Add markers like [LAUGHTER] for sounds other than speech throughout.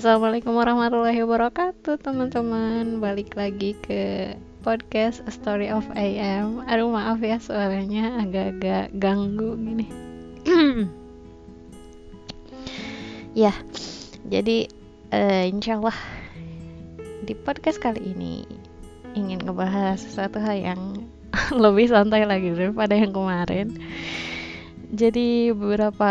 Assalamualaikum warahmatullahi wabarakatuh teman-teman. Balik lagi ke podcast A Story of AM Aduh maaf ya suaranya agak-agak ganggu gini. [CLEARS THROAT] Ya, jadi uh, insya di podcast kali ini ingin ngebahas sesuatu hal yang [LAUGHS] lebih santai lagi daripada yang kemarin jadi beberapa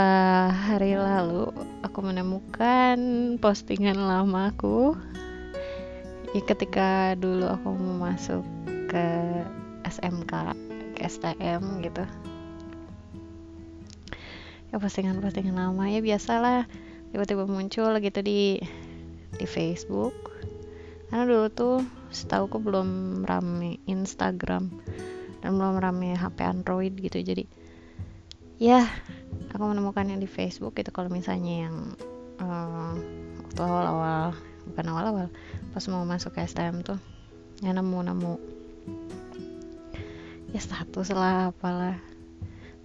hari lalu aku menemukan postingan lamaku. Ya ketika dulu aku mau masuk ke SMK ke STM gitu. Ya postingan-postingan lama ya biasalah tiba-tiba muncul gitu di di Facebook. Karena dulu tuh setahu aku belum rame Instagram dan belum rame HP Android gitu jadi ya aku menemukannya di Facebook itu kalau misalnya yang uh, waktu awal-awal bukan awal-awal pas mau masuk STM tuh ya nemu-nemu ya status lah apalah.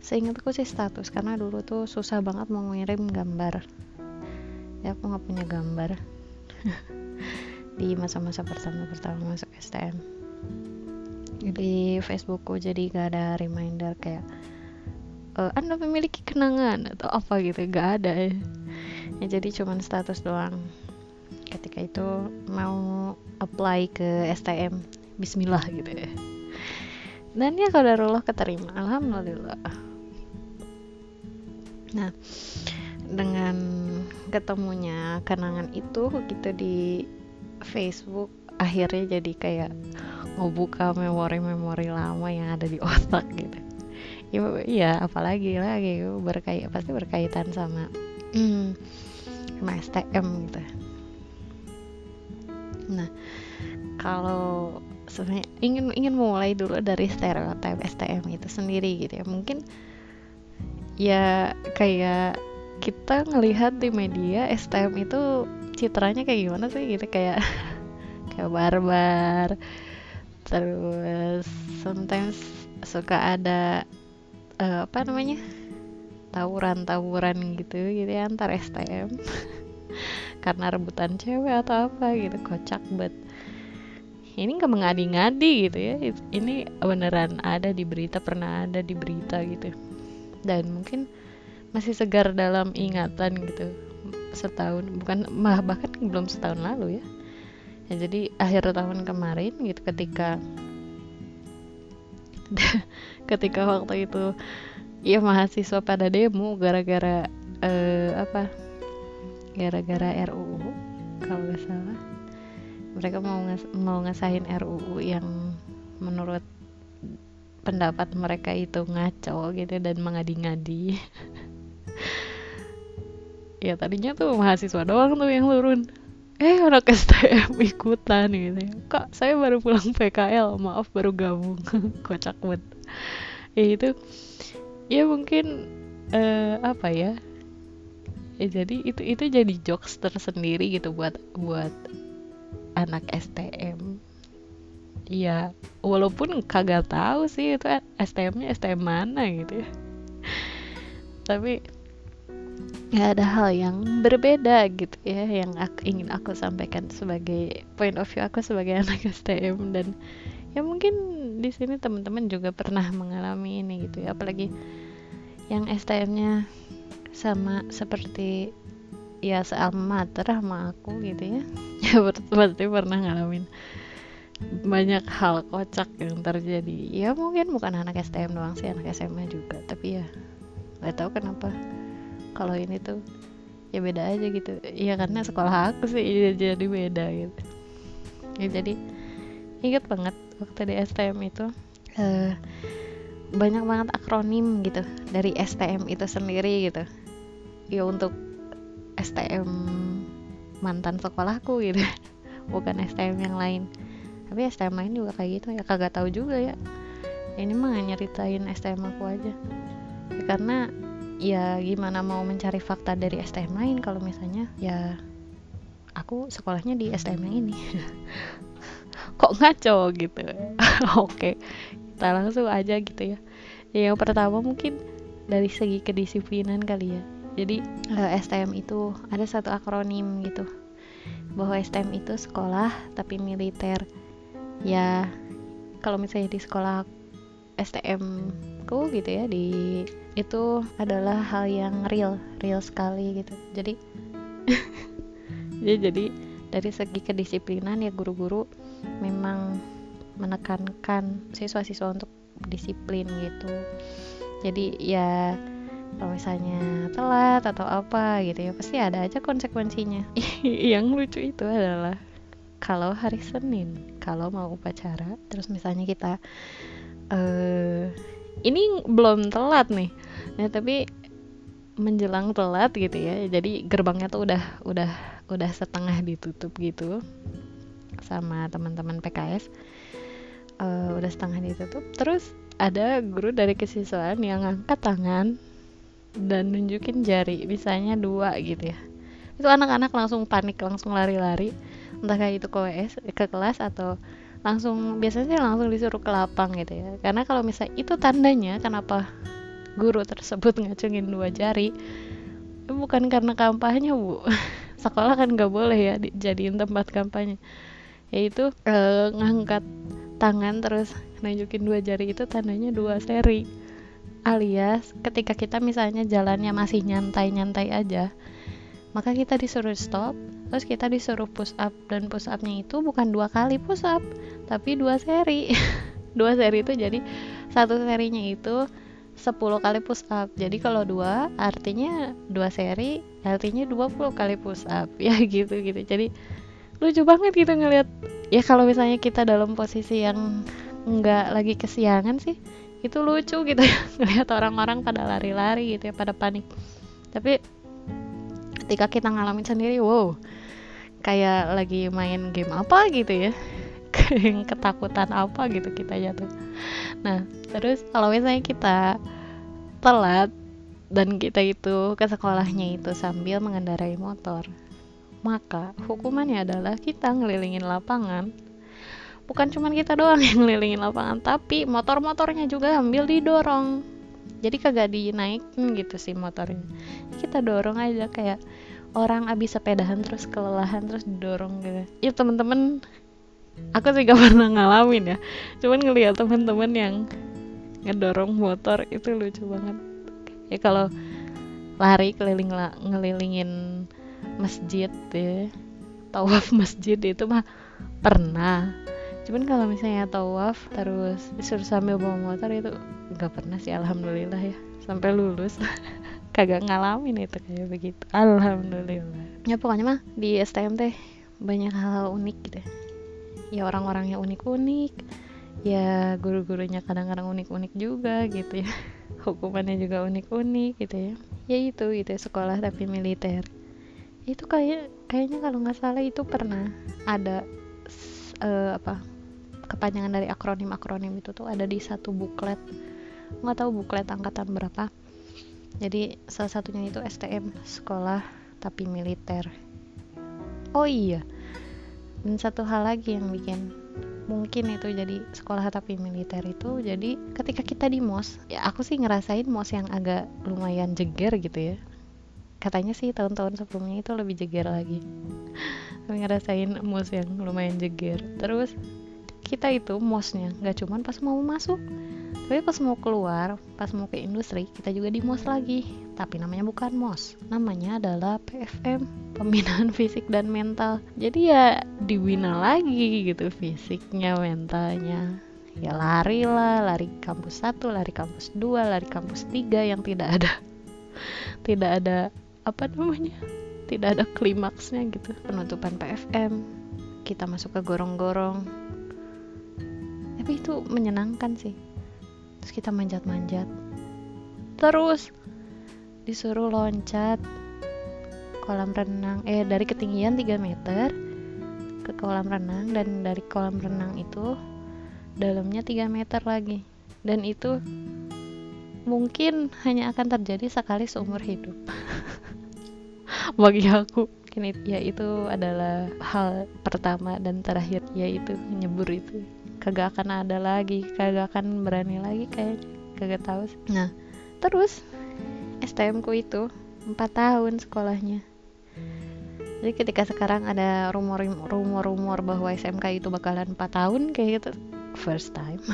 Seingatku sih status karena dulu tuh susah banget mau ngirim gambar. Ya aku nggak punya gambar [LAUGHS] di masa-masa pertama-pertama masuk STM di Facebookku jadi gak ada reminder kayak uh, anda memiliki kenangan atau apa gitu gak ada. Ya, ya jadi cuman status doang. Ketika itu mau apply ke STM Bismillah gitu ya. Dan ya kalau keterima Alhamdulillah. Nah dengan ketemunya kenangan itu gitu di Facebook akhirnya jadi kayak ngebuka memori-memori lama yang ada di otak gitu ya, ya apalagi lagi berkait pasti berkaitan sama hmm, sama STM gitu. Nah kalau sebenarnya ingin ingin mulai dulu dari stereotip STM itu sendiri gitu ya. Mungkin ya kayak kita ngelihat di media STM itu citranya kayak gimana sih gitu? Kayak [LAUGHS] kayak barbar terus sometimes suka ada uh, apa namanya? Tawuran-tawuran gitu gitu ya antar STM [LAUGHS] karena rebutan cewek atau apa gitu kocak banget. Ini nggak mengadi-ngadi gitu ya. Ini beneran ada di berita pernah ada di berita gitu. Dan mungkin masih segar dalam ingatan gitu setahun bukan mah bahkan belum setahun lalu ya. Ya jadi akhir tahun kemarin gitu ketika [LAUGHS] ketika waktu itu ya mahasiswa pada demo gara-gara uh, apa? Gara-gara RUU kalau nggak salah. Mereka mau nges mau ngesahin RUU yang menurut pendapat mereka itu ngaco gitu dan mengadi-ngadi. [LAUGHS] Ya tadinya tuh mahasiswa doang tuh yang turun eh anak STM [LAUGHS] ikutan gitu ya. Kak saya baru pulang PKL maaf baru gabung. [LAUGHS] Kocak banget. Ya itu ya mungkin uh, apa ya? Ya jadi itu itu jadi jokes tersendiri gitu buat buat anak STM ya walaupun kagak tahu sih itu STM-nya STM mana gitu ya. Tapi ya ada hal yang berbeda gitu ya yang aku, ingin aku sampaikan sebagai point of view aku sebagai [LAUGHS] anak STM dan ya mungkin di sini teman-teman juga pernah mengalami ini gitu ya. Apalagi yang STM-nya sama seperti ya sealma mater sama aku gitu ya. [LAUGHS] Ya berarti pernah ngalamin banyak hal kocak yang terjadi. Ya mungkin bukan anak STM doang sih anak SMA juga. Tapi ya nggak tahu kenapa kalau ini tuh ya beda aja gitu. Ya karena sekolah aku sih jadi beda gitu. Ya jadi inget banget waktu di STM itu uh, banyak banget akronim gitu dari STM itu sendiri gitu. Ya untuk STM mantan sekolahku gitu [LAUGHS] bukan STM yang lain. Tapi STM lain juga kayak gitu ya kagak tahu juga ya. Ini mah nyeritain STM aku aja. Ya, karena ya gimana mau mencari fakta dari STM lain kalau misalnya ya aku sekolahnya di STM yang ini. [LAUGHS] Kok ngaco gitu? [LAUGHS] Oke kita langsung aja gitu ya. Yang pertama mungkin dari segi kedisiplinan kali ya. Jadi eh, STM itu ada satu akronim gitu. Bahwa STM itu sekolah tapi militer. Ya kalau misalnya di sekolah STM ku gitu ya di itu adalah hal yang real real sekali gitu. Jadi [LAUGHS] ya jadi dari segi kedisiplinan ya guru-guru memang menekankan siswa-siswa untuk disiplin gitu. Jadi ya kalau misalnya telat atau apa gitu ya pasti ada aja konsekuensinya. [LAUGHS] Yang lucu itu adalah kalau hari Senin kalau mau upacara terus misalnya kita uh, ini belum telat nih. Nah tapi menjelang telat gitu ya. Jadi gerbangnya tuh udah udah udah setengah ditutup gitu sama teman-teman PKS uh, eh, udah setengah ditutup. Terus ada guru dari kesiswaan yang angkat tangan dan nunjukin jari misalnya dua gitu ya. Itu anak-anak langsung panik langsung lari-lari. Entah kayak itu ke WS ke kelas atau langsung biasanya langsung disuruh ke lapang gitu ya. Karena kalau misalnya itu tandanya kenapa guru tersebut [LAUGHS] ngacungin dua jari? Bukan karena kampanye bu. [LAUGHS] Sekolah kan nggak boleh ya dijadiin tempat kampanye. Yaitu e, ngangkat tangan terus nunjukin dua jari itu tandanya dua seri. Alias ketika kita misalnya jalannya masih nyantai-nyantai aja maka kita disuruh stop terus kita disuruh push up dan push upnya itu bukan dua kali push up tapi dua seri. [LAUGHS] Dua seri itu jadi satu serinya itu 10 kali push up. Jadi kalau dua artinya dua seri artinya 20 kali push up. [LAUGHS] Ya gitu gitu jadi lucu banget gitu ngelihat. Ya kalau misalnya kita dalam posisi yang nggak lagi kesiangan sih itu lucu gitu. Ya [LAUGHS] ngelihat orang-orang pada lari-lari gitu ya pada panik. Tapi ketika kita ngalamin sendiri wow kayak lagi main game apa gitu ya. [LAUGHS] Ketakutan apa gitu kita jatuh. Nah terus kalau misalnya kita telat dan kita itu ke sekolahnya itu sambil mengendarai motor maka hukumannya adalah kita ngelilingin lapangan. Bukan cuma kita doang yang ngelilingin lapangan tapi motor-motornya juga ambil didorong. Jadi kagak dinaikin gitu sih motornya. Kita dorong aja kayak orang abis sepedahan terus kelelahan terus didorong gitu. Ya temen-temen aku sih gak [LAUGHS] pernah ngalamin ya. Cuman ngeliat temen-temen yang ngedorong motor itu lucu banget. Ya kalau lari keliling ngelilingin masjid ya tawaf [LAUGHS] masjid itu mah pernah. Cuman kalau misalnya tawaf terus disuruh sambil bawa motor itu nggak pernah sih alhamdulillah ya sampai lulus [LAUGHS] kagak ngalamin itu kayak begitu. Alhamdulillah. Ya pokoknya mah di STM teh banyak hal, -hal unik gitu. Ya ya orang-orangnya unik-unik. Ya guru-gurunya kadang-kadang unik-unik juga gitu ya. [LAUGHS] Hukumannya juga unik-unik gitu ya. Ya itu gitu ya, sekolah tapi militer. Itu kayak kayaknya kalau nggak salah itu pernah ada uh, apa kepanjangan dari akronim-akronim itu tuh ada di satu buklet. Nggak tahu buklet angkatan berapa jadi salah satunya itu STM sekolah tapi militer. Oh iya dan satu hal lagi yang bikin mungkin itu jadi sekolah tapi militer itu jadi ketika kita di mos ya aku sih ngerasain mos yang agak lumayan jeger gitu ya. Katanya sih tahun-tahun sebelumnya itu lebih jeger lagi. [LAUGHS] Tapi ngerasain mos yang lumayan jeger. Terus kita itu mosnya nggak cuman pas mau masuk tapi pas mau keluar pas mau ke industri kita juga di mos lagi. Tapi namanya bukan mos namanya adalah PFM pembinaan [LAUGHS] fisik dan mental. Jadi ya dibina lagi gitu fisiknya mentalnya. Ya lari lah lari kampus satu lari kampus dua lari kampus tiga yang tidak ada [LAUGHS] tidak ada apa namanya tidak ada klimaksnya gitu. Penutupan PFM kita masuk ke gorong-gorong. Tapi itu menyenangkan sih terus kita manjat-manjat. Terus disuruh loncat kolam renang eh dari ketinggian 3 meter ke kolam renang dan dari kolam renang itu dalamnya 3 meter lagi. Dan itu mungkin hanya akan terjadi sekali seumur hidup. [LAUGHS] Bagi aku ya itu adalah hal pertama dan terakhir yaitu nyebur itu kagak akan ada lagi kagak akan berani lagi kayak kagak tahu sih. nah. Terus STM ku itu empat tahun sekolahnya. Jadi ketika sekarang ada rumor-rumor bahwa SMK itu bakalan 4 tahun kayak gitu first time.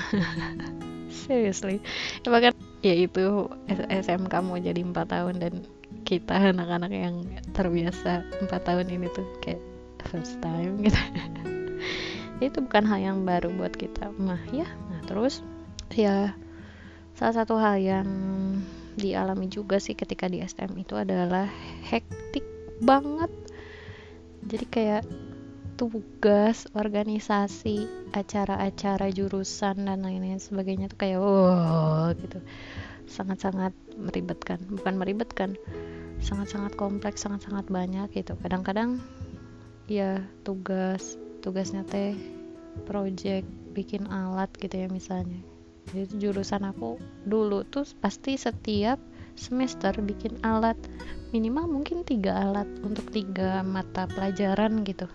[LAUGHS] Seriously. Ya bahkan ya itu SMK mau jadi 4 tahun dan kita anak-anak yang terbiasa 4 tahun ini tuh kayak first time gitu [LAUGHS] itu bukan hal yang baru buat kita. Mah ya. Nah terus? Ya salah satu hal yang dialami juga sih ketika di STM itu adalah hektik banget. Jadi kayak tugas organisasi acara-acara jurusan dan lain-lain sebagainya tuh kayak wow gitu. Sangat-sangat meribetkan. Bukan meribetkan sangat-sangat kompleks sangat-sangat banyak gitu. Kadang-kadang ya tugas tugasnya teh project bikin alat gitu ya misalnya. Jadi jurusan aku dulu tuh pasti setiap semester bikin alat. Minimal mungkin tiga alat untuk tiga mata pelajaran gitu.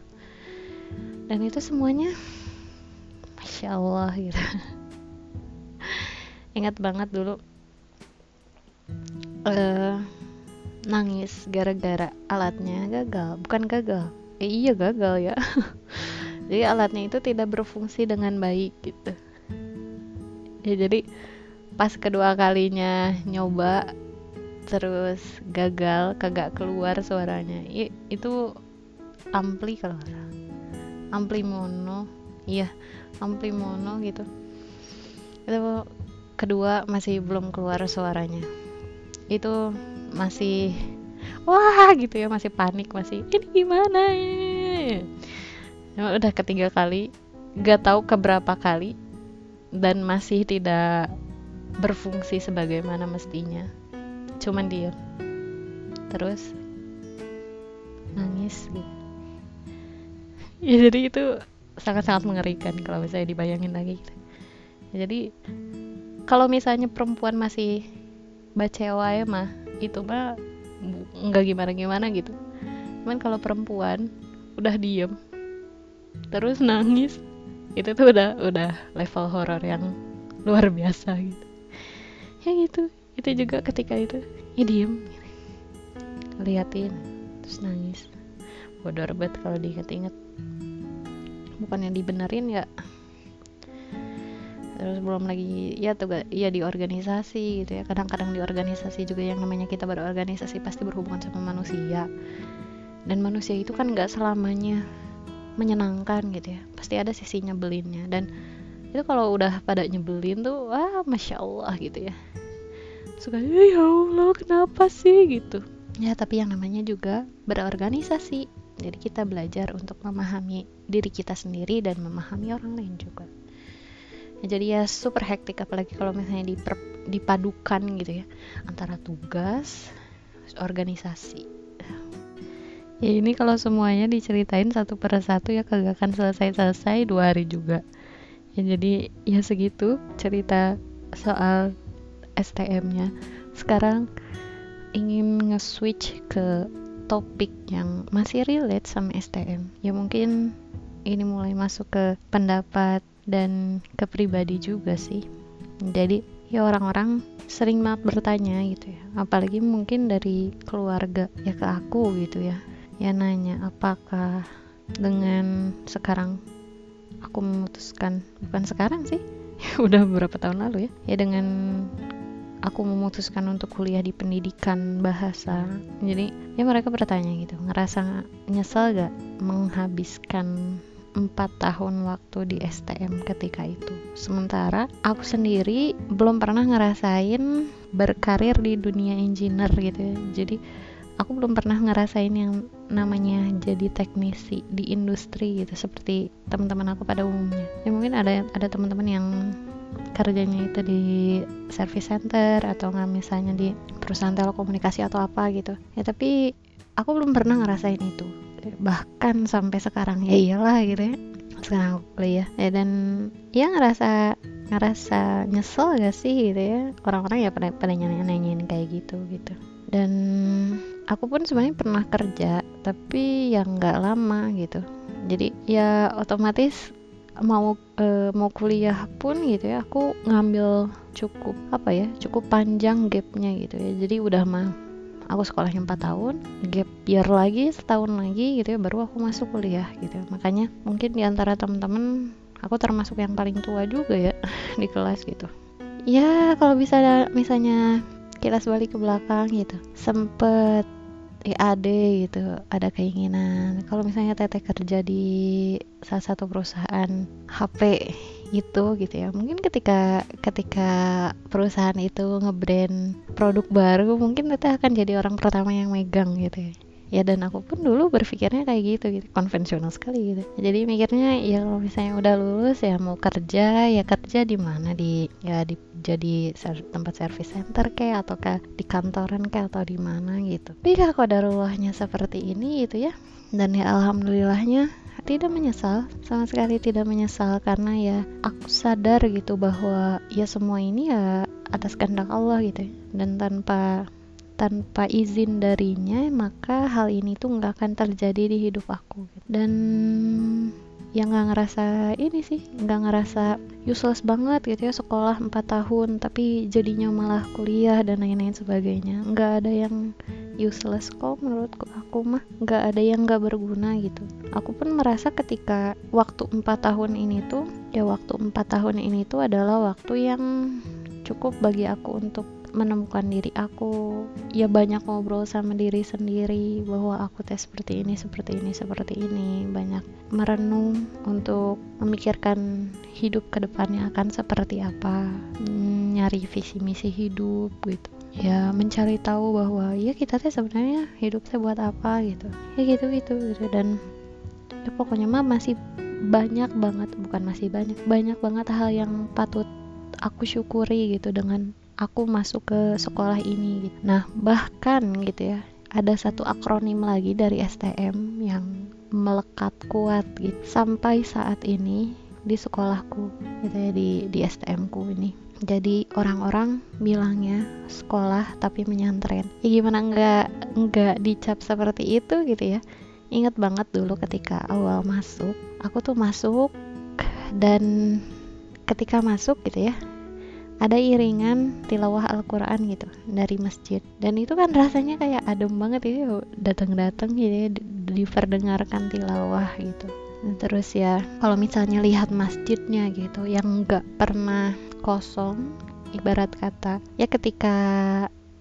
Dan itu semuanya masya Allah gitu. [LAUGHS] Ingat banget dulu uh, nangis gara-gara alatnya gagal. Bukan gagal eh, iya gagal ya [LAUGHS] jadi alatnya itu tidak berfungsi dengan baik gitu. Ya jadi pas kedua kalinya nyoba terus gagal kagak keluar suaranya. I, itu ampli kalau ampli mono. Iya ampli mono gitu. Itu kedua masih belum keluar suaranya. Itu masih wah gitu ya masih panik masih ini gimana? ya udah ketiga kali gak tahu keberapa kali dan masih tidak berfungsi sebagaimana mestinya. Cuman dia terus nangis gitu. [LAUGHS] Ya jadi itu sangat-sangat mengerikan kalau misalnya dibayangin lagi gitu. ya, jadi kalau misalnya perempuan masih bacewa ya mah itu mah nggak gimana-gimana gitu. Cuman kalau perempuan udah diem terus nangis. Itu tuh udah udah level horor yang luar biasa gitu. Ya gitu itu juga ketika itu ya diem. Liatin terus nangis. Bodoh banget kalau diinget-inget. Bukan yang dibenerin ya. Terus belum lagi ya tuh ya di organisasi gitu ya. Kadang-kadang di organisasi juga yang namanya kita berorganisasi pasti berhubungan sama manusia. Dan manusia itu kan nggak selamanya menyenangkan gitu ya. Pasti ada sisi nyebelinnya. Dan itu kalau udah pada nyebelin tuh wah masya Allah gitu ya. Suka ya Allah kenapa sih? gitu. Ya tapi yang namanya juga berorganisasi. Jadi kita belajar untuk memahami diri kita sendiri dan memahami orang lain juga. Ya, jadi ya super hektik. Apalagi kalau misalnya diper, dipadukan gitu ya antara tugas organisasi ya ini kalau semuanya diceritain satu per satu ya kagak akan selesai-selesai dua hari juga. Ya jadi ya segitu cerita soal STM-nya sekarang ingin nge-switch ke topik yang masih relate sama STM ya mungkin ini mulai masuk ke pendapat dan ke pribadi juga sih. Jadi ya orang-orang sering banget bertanya gitu ya. Apalagi mungkin dari keluarga ya ke aku gitu ya ya nanya apakah dengan sekarang aku memutuskan bukan sekarang sih [LAUGHS] udah beberapa tahun lalu ya ya dengan aku memutuskan untuk kuliah di pendidikan bahasa jadi ya mereka bertanya gitu ngerasa nyesel gak menghabiskan empat tahun waktu di STM ketika itu. Sementara aku sendiri belum pernah ngerasain berkarir di dunia engineer gitu ya. Jadi aku belum pernah ngerasain yang namanya jadi teknisi di industri gitu seperti teman-teman aku pada umumnya. Ya mungkin ada ada teman-teman yang kerjanya itu di service center atau nggak misalnya di perusahaan telekomunikasi atau apa gitu. Ya tapi aku belum pernah ngerasain itu. Bahkan sampai sekarang ya iyalah gitu ya. Sekarang aku kuliah. Ya dan ya ngerasa ngerasa nyesel gak sih gitu ya? Orang-orang ya pada pada nanyain kayak gitu gitu dan aku pun sebenarnya pernah kerja tapi yang nggak lama gitu. Jadi ya otomatis mau e, mau kuliah pun gitu ya aku ngambil cukup apa ya cukup panjang gapnya gitu ya. Jadi udah mah aku sekolahnya 4 tahun gap year lagi setahun lagi gitu ya baru aku masuk kuliah gitu. Makanya mungkin di antara temen-temen aku termasuk yang paling tua juga ya [LAUGHS] di kelas gitu. Ya kalau bisa misalnya kilas balik ke belakang gitu. Sempet EAD gitu ada keinginan. Kalau misalnya teteh kerja di salah satu perusahaan HP itu gitu ya mungkin ketika ketika perusahaan itu ngebrand produk baru mungkin teteh akan jadi orang pertama yang megang gitu ya ya dan aku pun dulu berpikirnya kayak gitu gitu. Konvensional sekali gitu. Jadi mikirnya ya kalau misalnya udah lulus ya mau kerja ya kerja di mana? Di ya di jadi ser tempat service center kayak atau kayak di kantoran kayak atau di mana gitu. Tapi kalau ada ruahnya seperti ini gitu ya. Dan ya alhamdulillahnya tidak menyesal sama sekali tidak menyesal. Karena ya aku sadar gitu bahwa ya semua ini ya atas kehendak Allah gitu ya. dan tanpa tanpa izin darinya maka hal ini tuh nggak akan terjadi di hidup aku dan yang nggak ngerasa ini sih nggak ngerasa useless banget gitu ya sekolah 4 tahun tapi jadinya malah kuliah dan lain-lain sebagainya. Nggak ada yang useless kok menurutku aku mah nggak ada yang nggak berguna gitu. Aku pun merasa ketika waktu 4 tahun ini tuh ya waktu 4 tahun ini tuh adalah waktu yang cukup bagi aku untuk menemukan diri aku. Ya banyak ngobrol sama diri sendiri bahwa aku tes seperti ini seperti ini seperti ini. Banyak merenung untuk memikirkan hidup ke depannya akan seperti apa. Nyari visi misi hidup gitu. Ya mencari tahu bahwa ya kita teh sebenarnya hidup saya buat apa gitu. Ya gitu gitu gitu. Dan ya pokoknya mah masih banyak banget bukan masih banyak banyak banget hal yang patut aku syukuri gitu dengan aku masuk ke sekolah ini gitu. Nah, bahkan gitu ya, ada satu akronim lagi dari STM yang melekat kuat gitu sampai saat ini di sekolahku gitu ya di di STM ku ini. Jadi orang-orang bilangnya sekolah tapi menyantren. Ya gimana nggak nggak dicap seperti itu gitu ya. Ingat banget dulu ketika awal masuk, aku tuh masuk dan ketika masuk gitu ya ada iringan tilawah Al-Quran gitu dari masjid. Dan itu kan rasanya kayak adem banget itu datang-datang gitu ya diperdengarkan tilawah gitu. Terus ya kalau misalnya lihat masjidnya gitu yang nggak pernah kosong ibarat kata ya ketika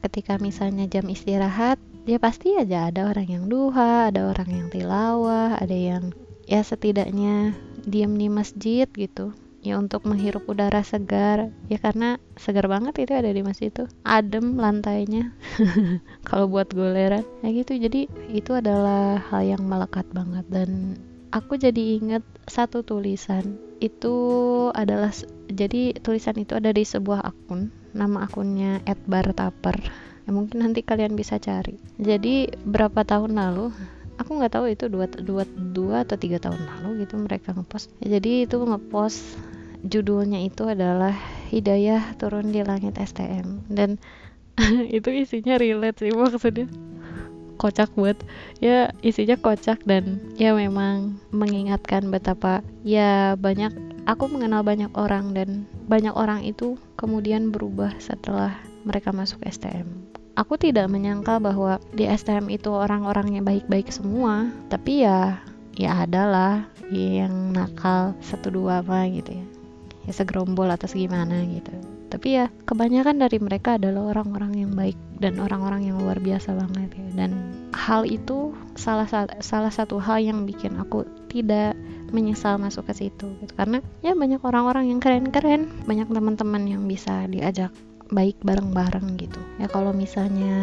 ketika misalnya jam istirahat ya pasti aja ada orang yang duha ada orang yang tilawah ada yang ya setidaknya diam di masjid gitu ya untuk menghirup udara segar. Ya karena segar banget itu ada di masjid itu. Adem lantainya. [LAUGHS] Kalau buat goleran. Ya gitu. Jadi itu adalah hal yang melekat banget. Dan aku jadi inget satu tulisan. Itu adalah jadi tulisan itu ada di sebuah akun. Nama akunnya @bartaper. Ya mungkin nanti kalian bisa cari. Jadi berapa tahun lalu aku nggak tahu itu dua, dua, dua atau tiga tahun lalu gitu mereka ngepost. Ya, jadi itu ngepost judulnya itu adalah Hidayah turun di langit STM dan [LAUGHS] itu isinya relate sih maksudnya kocak buat ya isinya kocak dan ya memang mengingatkan betapa ya banyak aku mengenal banyak orang dan banyak orang itu kemudian berubah setelah mereka masuk STM aku tidak menyangka bahwa di STM itu orang-orangnya baik-baik semua tapi ya ya adalah yang nakal satu dua apa gitu ya ya segerombol atau segimana gitu. Tapi ya kebanyakan dari mereka adalah orang-orang yang baik dan orang-orang yang luar biasa banget ya. Dan hal itu salah salah satu hal yang bikin aku tidak menyesal masuk ke situ gitu. Karena ya banyak orang-orang yang keren-keren banyak teman-teman yang bisa diajak baik bareng-bareng gitu. Ya kalau misalnya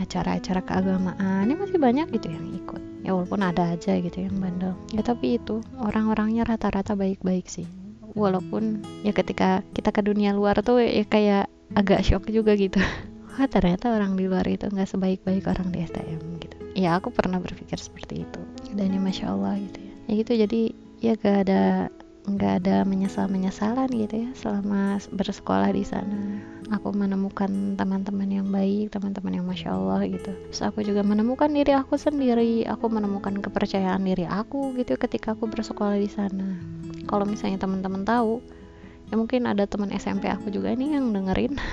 acara-acara keagamaan ini masih banyak gitu yang ikut. Ya walaupun ada aja gitu yang bandel. Ya tapi itu orang-orangnya rata-rata baik-baik sih walaupun ya ketika kita ke dunia luar tuh ya kayak agak shock juga gitu. Wah [LAUGHS] ternyata orang di luar itu nggak sebaik-baik orang di STM gitu. Ya aku pernah berpikir seperti itu. Dan ya masya Allah gitu ya. Ya gitu jadi ya gak ada nggak ada menyesal menyesalan gitu ya selama bersekolah di sana. Aku menemukan teman-teman yang baik teman-teman yang masya Allah gitu. Terus aku juga menemukan diri aku sendiri. Aku menemukan kepercayaan diri aku gitu ketika aku bersekolah di sana kalau misalnya teman-teman tahu ya mungkin ada teman SMP aku juga nih yang dengerin. [LAUGHS]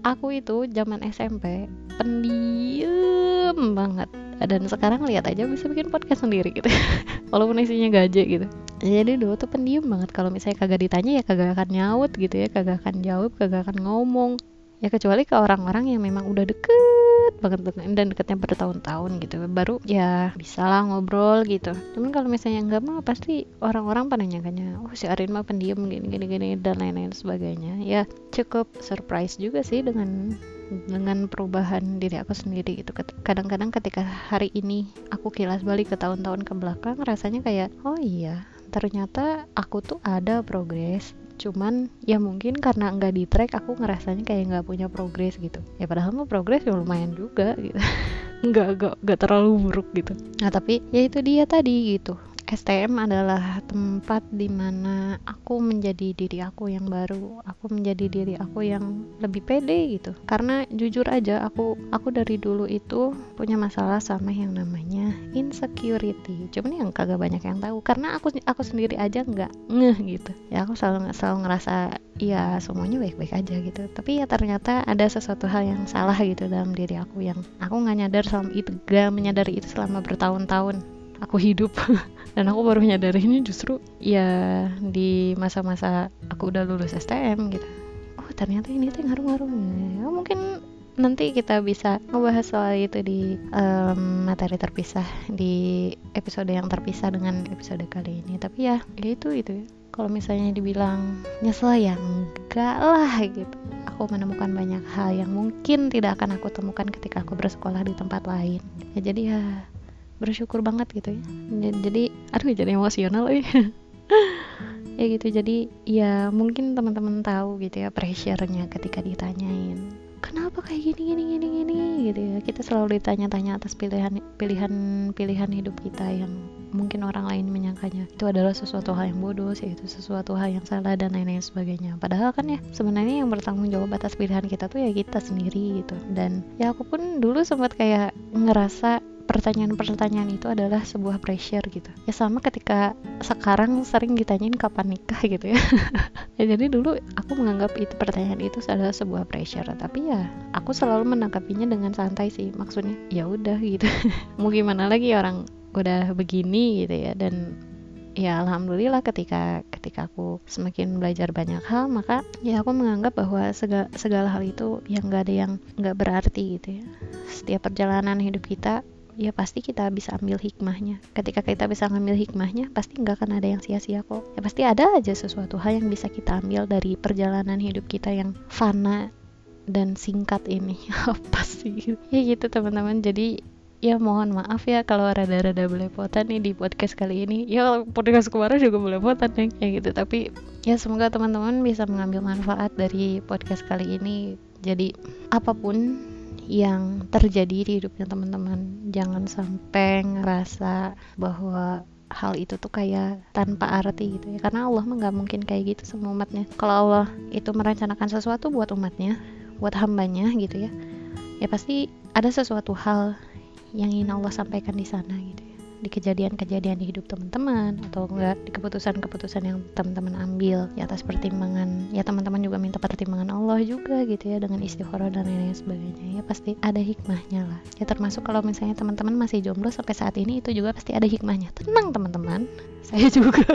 Aku itu zaman SMP pendiam dan sekarang lihat aja bisa bikin podcast sendiri gitu. [LAUGHS] Walaupun isinya gaje gitu. Jadi dulu tuh pendiam banget. Kalau misalnya kagak ditanya ya kagak akan nyaut gitu ya. Kagak akan jawab kagak akan ngomong. Ya kecuali ke orang-orang yang memang udah deket banget dan deketnya bertahun-tahun gitu. Baru ya bisa lah ngobrol gitu. Cuman kalau misalnya enggak mah pasti orang-orang pada nyangkanya oh si Arin mah pendiam gini gini gini dan lain-lain sebagainya. Ya cukup surprise juga sih dengan dengan perubahan diri aku sendiri gitu. Kadang-kadang ketika hari ini aku kilas balik ke tahun-tahun ke belakang rasanya kayak oh iya ternyata aku tuh ada progres cuman ya mungkin karena nggak di track aku ngerasanya kayak nggak punya progres gitu. Ya padahal mah progres ya lumayan juga gitu. [LAUGHS] Nggak nggak nggak terlalu buruk gitu. Nah tapi ya itu dia tadi gitu STM adalah tempat di mana aku menjadi diri aku yang baru aku menjadi diri aku yang lebih pede gitu. Karena jujur aja aku aku dari dulu itu punya masalah sama yang namanya insecurity. Cuman yang kagak banyak yang tahu karena aku aku sendiri aja nggak ngeh gitu. Ya aku selalu selalu ngerasa iya semuanya baik-baik aja gitu. Tapi ya ternyata ada sesuatu hal yang salah gitu dalam diri aku yang aku nggak nyadar selama itu gak menyadari itu selama bertahun-tahun aku hidup. [LAUGHS] Dan aku baru menyadari ini justru ya di masa-masa aku udah lulus STM gitu. Oh ternyata ini tuh ngaruh-ngaruh. Ya, mungkin nanti kita bisa ngebahas soal itu di um, materi terpisah di episode yang terpisah dengan episode kali ini. Tapi ya, ya itu itu ya. Kalau misalnya dibilang nyesel ya enggak lah gitu. Aku menemukan banyak hal yang mungkin tidak akan aku temukan ketika aku bersekolah di tempat lain. Ya jadi ya bersyukur banget gitu ya. Jadi aduh jadi emosional ya [LAUGHS] ya gitu jadi ya mungkin teman-teman tahu gitu ya pressure-nya ketika ditanyain kenapa kayak gini gini gini gini? Gitu ya. Kita selalu ditanya-tanya atas pilihan pilihan pilihan hidup kita yang mungkin orang lain menyangkanya. Itu adalah sesuatu hal yang bodoh sih itu sesuatu hal yang salah dan lain-lain sebagainya. Padahal kan ya sebenarnya yang bertanggung jawab atas pilihan kita tuh ya kita sendiri gitu. Dan ya aku pun dulu sempat kayak ngerasa pertanyaan-pertanyaan itu adalah sebuah pressure gitu. Ya sama ketika sekarang sering ditanyain kapan nikah gitu ya. [LAUGHS] Ya jadi dulu aku menganggap itu pertanyaan itu adalah sebuah pressure tapi ya aku selalu menanggapinya dengan santai sih. Maksudnya ya udah gitu. [LAUGHS] Mau gimana lagi orang udah begini gitu ya. Dan ya alhamdulillah ketika ketika aku semakin belajar banyak hal maka ya aku menganggap bahwa segala, segala hal itu yang gak ada yang nggak berarti gitu ya. Setiap perjalanan hidup kita ya pasti kita bisa ambil hikmahnya. Ketika kita bisa ngambil hikmahnya pasti nggak akan ada yang sia-sia kok. Ya pasti ada aja sesuatu hal yang bisa kita ambil dari perjalanan hidup kita yang fana dan singkat ini. [LAUGHS] Apa sih? Ya gitu teman-teman. Jadi ya mohon maaf ya kalau rada-rada belepotan nih di podcast kali ini. Ya podcast kemarin juga belepotan nih ya gitu. Tapi ya semoga teman-teman bisa mengambil manfaat dari podcast kali ini. Jadi apa pun yang terjadi di hidupnya teman-teman. Jangan sampai ngerasa bahwa hal itu tuh kayak tanpa arti gitu ya. Karena Allah mah nggak mungkin kayak gitu sama umatnya. Kalau Allah itu merencanakan sesuatu buat umatnya buat hambanya gitu ya ya pasti ada sesuatu hal yang ingin Allah sampaikan di sana gitu ya di kejadian-kejadian di hidup teman-teman atau enggak di keputusan-keputusan yang teman-teman ambil di atas pertimbangan. Ya teman-teman juga minta pertimbangan Allah juga gitu ya dengan istikharah dan lain-lain sebagainya. Ya pasti ada hikmahnya lah. Ya termasuk kalau misalnya teman-teman masih jomblo sampai saat ini itu juga pasti ada hikmahnya. Tenang teman-teman. [LAUGHS] Saya juga. [LAUGHS]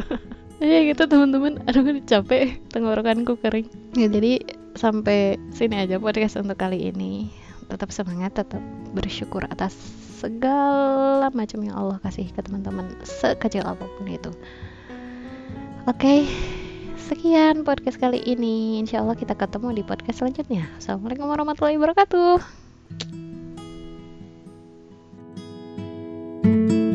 Ya gitu teman-teman. Aduh capek. Tenggorokanku kering. Ya jadi sampai sini aja podcast untuk kali ini. Tetap semangat tetap bersyukur atas segala macam yang Allah kasih ke teman-teman sekecil apa pun itu. Oke okay, sekian podcast kali ini. Insya Allah kita ketemu di podcast selanjutnya. Assalamualaikum warahmatullahi wabarakatuh. thank you